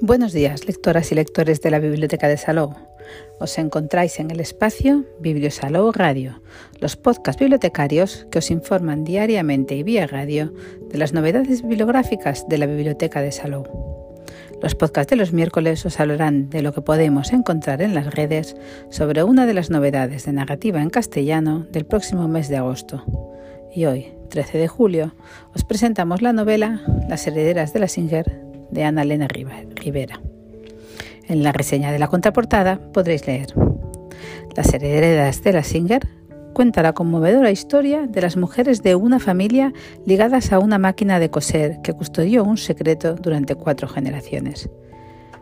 Buenos días, lectoras y lectores de la Biblioteca de Salou. Os encontráis en el espacio Bibliosalou Radio, los podcasts bibliotecarios que os informan diariamente y vía radio de las novedades bibliográficas de la Biblioteca de Salou. Los podcasts de los miércoles os hablarán de lo que podemos encontrar en las redes sobre una de las novedades de narrativa en castellano del próximo mes de agosto. Y hoy, 13 de julio, os presentamos la novela Las herederas de la Singer de Ana Elena Rivera. En la reseña de la contraportada podréis leer Las herederas de la Singer cuenta la conmovedora historia de las mujeres de una familia ligadas a una máquina de coser que custodió un secreto durante cuatro generaciones.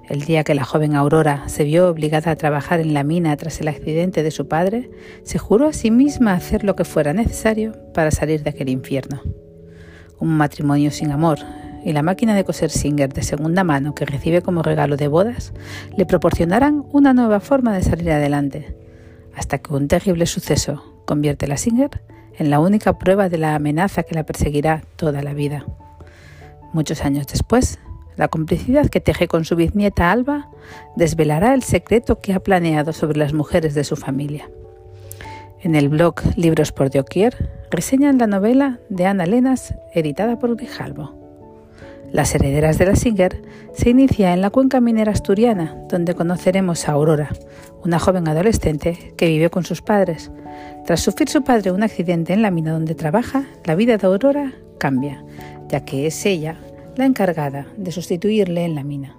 El día que la joven Aurora se vio obligada a trabajar en la mina tras el accidente de su padre, se juró a sí misma hacer lo que fuera necesario para salir de aquel infierno. Un matrimonio sin amor y la máquina de coser Singer de segunda mano que recibe como regalo de bodas le proporcionarán una nueva forma de salir adelante, hasta que un terrible suceso convierte a la Singer en la única prueba de la amenaza que la perseguirá toda la vida. Muchos años después, la complicidad que teje con su bisnieta Alba desvelará el secreto que ha planeado sobre las mujeres de su familia. En el blog Libros por Doquier reseñan la novela de Ana Lenas, editada por Grijalvo. Las herederas de la Singer se inicia en la cuenca minera asturiana, donde conoceremos a Aurora, una joven adolescente que vive con sus padres. Tras sufrir su padre un accidente en la mina donde trabaja, la vida de Aurora cambia, ya que es ella la encargada de sustituirle en la mina.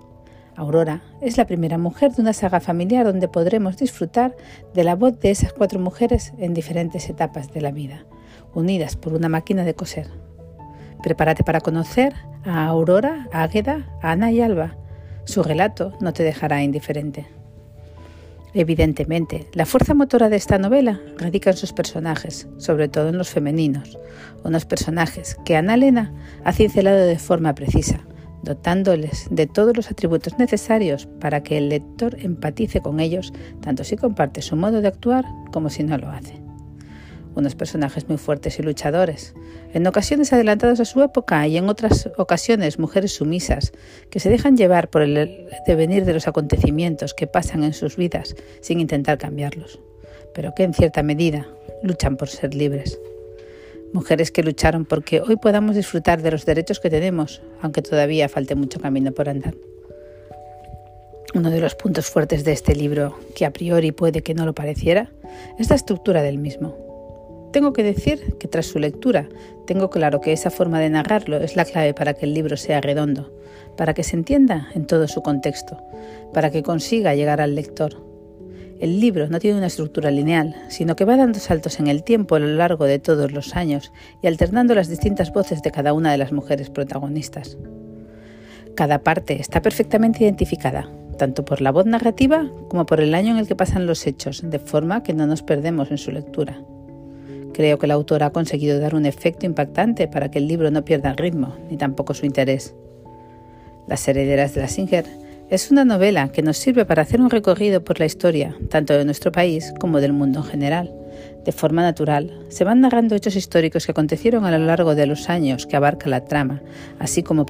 Aurora es la primera mujer de una saga familiar donde podremos disfrutar de la voz de esas cuatro mujeres en diferentes etapas de la vida, unidas por una máquina de coser. Prepárate para conocer a Aurora, Águeda, Ana y Alba. Su relato no te dejará indiferente. Evidentemente, la fuerza motora de esta novela radica en sus personajes, sobre todo en los femeninos, unos personajes que Ana Elena ha cincelado de forma precisa, dotándoles de todos los atributos necesarios para que el lector empatice con ellos, tanto si comparte su modo de actuar como si no lo hace unos personajes muy fuertes y luchadores, en ocasiones adelantados a su época y en otras ocasiones mujeres sumisas, que se dejan llevar por el devenir de los acontecimientos que pasan en sus vidas sin intentar cambiarlos, pero que en cierta medida luchan por ser libres. Mujeres que lucharon porque hoy podamos disfrutar de los derechos que tenemos, aunque todavía falte mucho camino por andar. Uno de los puntos fuertes de este libro, que a priori puede que no lo pareciera, es la estructura del mismo. Tengo que decir que tras su lectura tengo claro que esa forma de narrarlo es la clave para que el libro sea redondo, para que se entienda en todo su contexto, para que consiga llegar al lector. El libro no tiene una estructura lineal, sino que va dando saltos en el tiempo a lo largo de todos los años y alternando las distintas voces de cada una de las mujeres protagonistas. Cada parte está perfectamente identificada, tanto por la voz narrativa como por el año en el que pasan los hechos, de forma que no nos perdemos en su lectura. Creo que la autora ha conseguido dar un efecto impactante para que el libro no pierda el ritmo, ni tampoco su interés. Las herederas de la Singer es una novela que nos sirve para hacer un recorrido por la historia, tanto de nuestro país como del mundo en general. De forma natural, se van narrando hechos históricos que acontecieron a lo largo de los años que abarca la trama, así como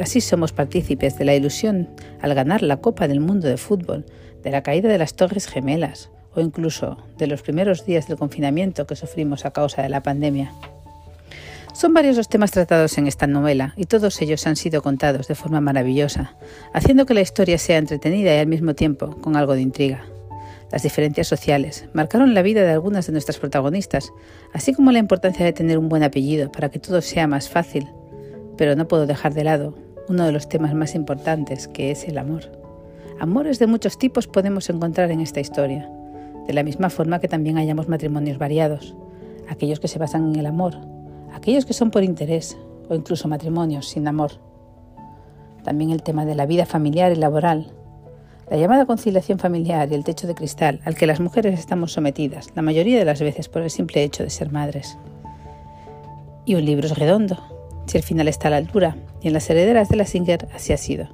así somos partícipes de la ilusión al ganar la Copa del Mundo de Fútbol, de la caída de las Torres Gemelas, o incluso de los primeros días del confinamiento que sufrimos a causa de la pandemia. Son varios los temas tratados en esta novela y todos ellos han sido contados de forma maravillosa, haciendo que la historia sea entretenida y al mismo tiempo con algo de intriga. Las diferencias sociales marcaron la vida de algunas de nuestras protagonistas, así como la importancia de tener un buen apellido para que todo sea más fácil. Pero no puedo dejar de lado uno de los temas más importantes, que es el amor. Amores de muchos tipos podemos encontrar en esta historia de la misma forma que también hayamos matrimonios variados, aquellos que se basan en el amor, aquellos que son por interés o incluso matrimonios sin amor. También el tema de la vida familiar y laboral, la llamada conciliación familiar y el techo de cristal al que las mujeres estamos sometidas, la mayoría de las veces por el simple hecho de ser madres. Y un libro es redondo, si el final está a la altura, y en las herederas de la Singer así ha sido.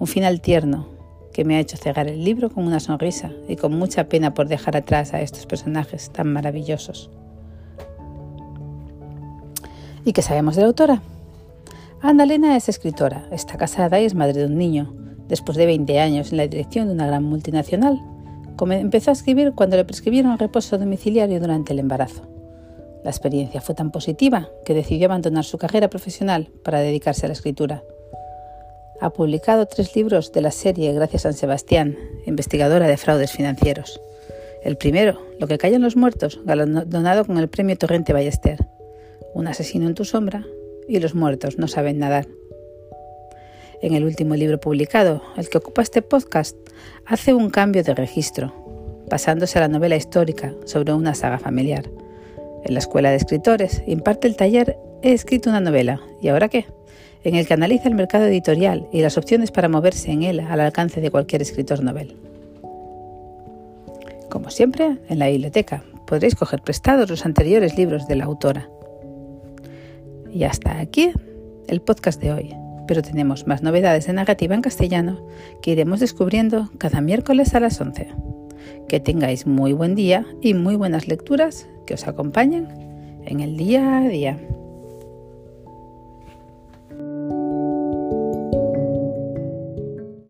Un final tierno, que me ha hecho cegar el libro con una sonrisa y con mucha pena por dejar atrás a estos personajes tan maravillosos. ¿Y qué sabemos de la autora? Ana Elena es escritora, está casada y es madre de un niño. Después de 20 años en la dirección de una gran multinacional, empezó a escribir cuando le prescribieron reposo domiciliario durante el embarazo. La experiencia fue tan positiva que decidió abandonar su carrera profesional para dedicarse a la escritura. Ha publicado tres libros de la serie Gracias San Sebastián, investigadora de fraudes financieros. El primero, Lo que callan los muertos, galardonado con el premio Torrente Ballester. Un asesino en tu sombra y los muertos no saben nadar. En el último libro publicado, el que ocupa este podcast, hace un cambio de registro, pasándose a la novela histórica sobre una saga familiar. En la Escuela de Escritores imparte el taller He escrito una novela, ¿y ahora qué? En el que analiza el mercado editorial y las opciones para moverse en él al alcance de cualquier escritor novel. Como siempre, en la biblioteca podréis coger prestados los anteriores libros de la autora. Y hasta aquí el podcast de hoy, pero tenemos más novedades de narrativa en castellano que iremos descubriendo cada miércoles a las 11. Que tengáis muy buen día y muy buenas lecturas que os acompañen en el día a día.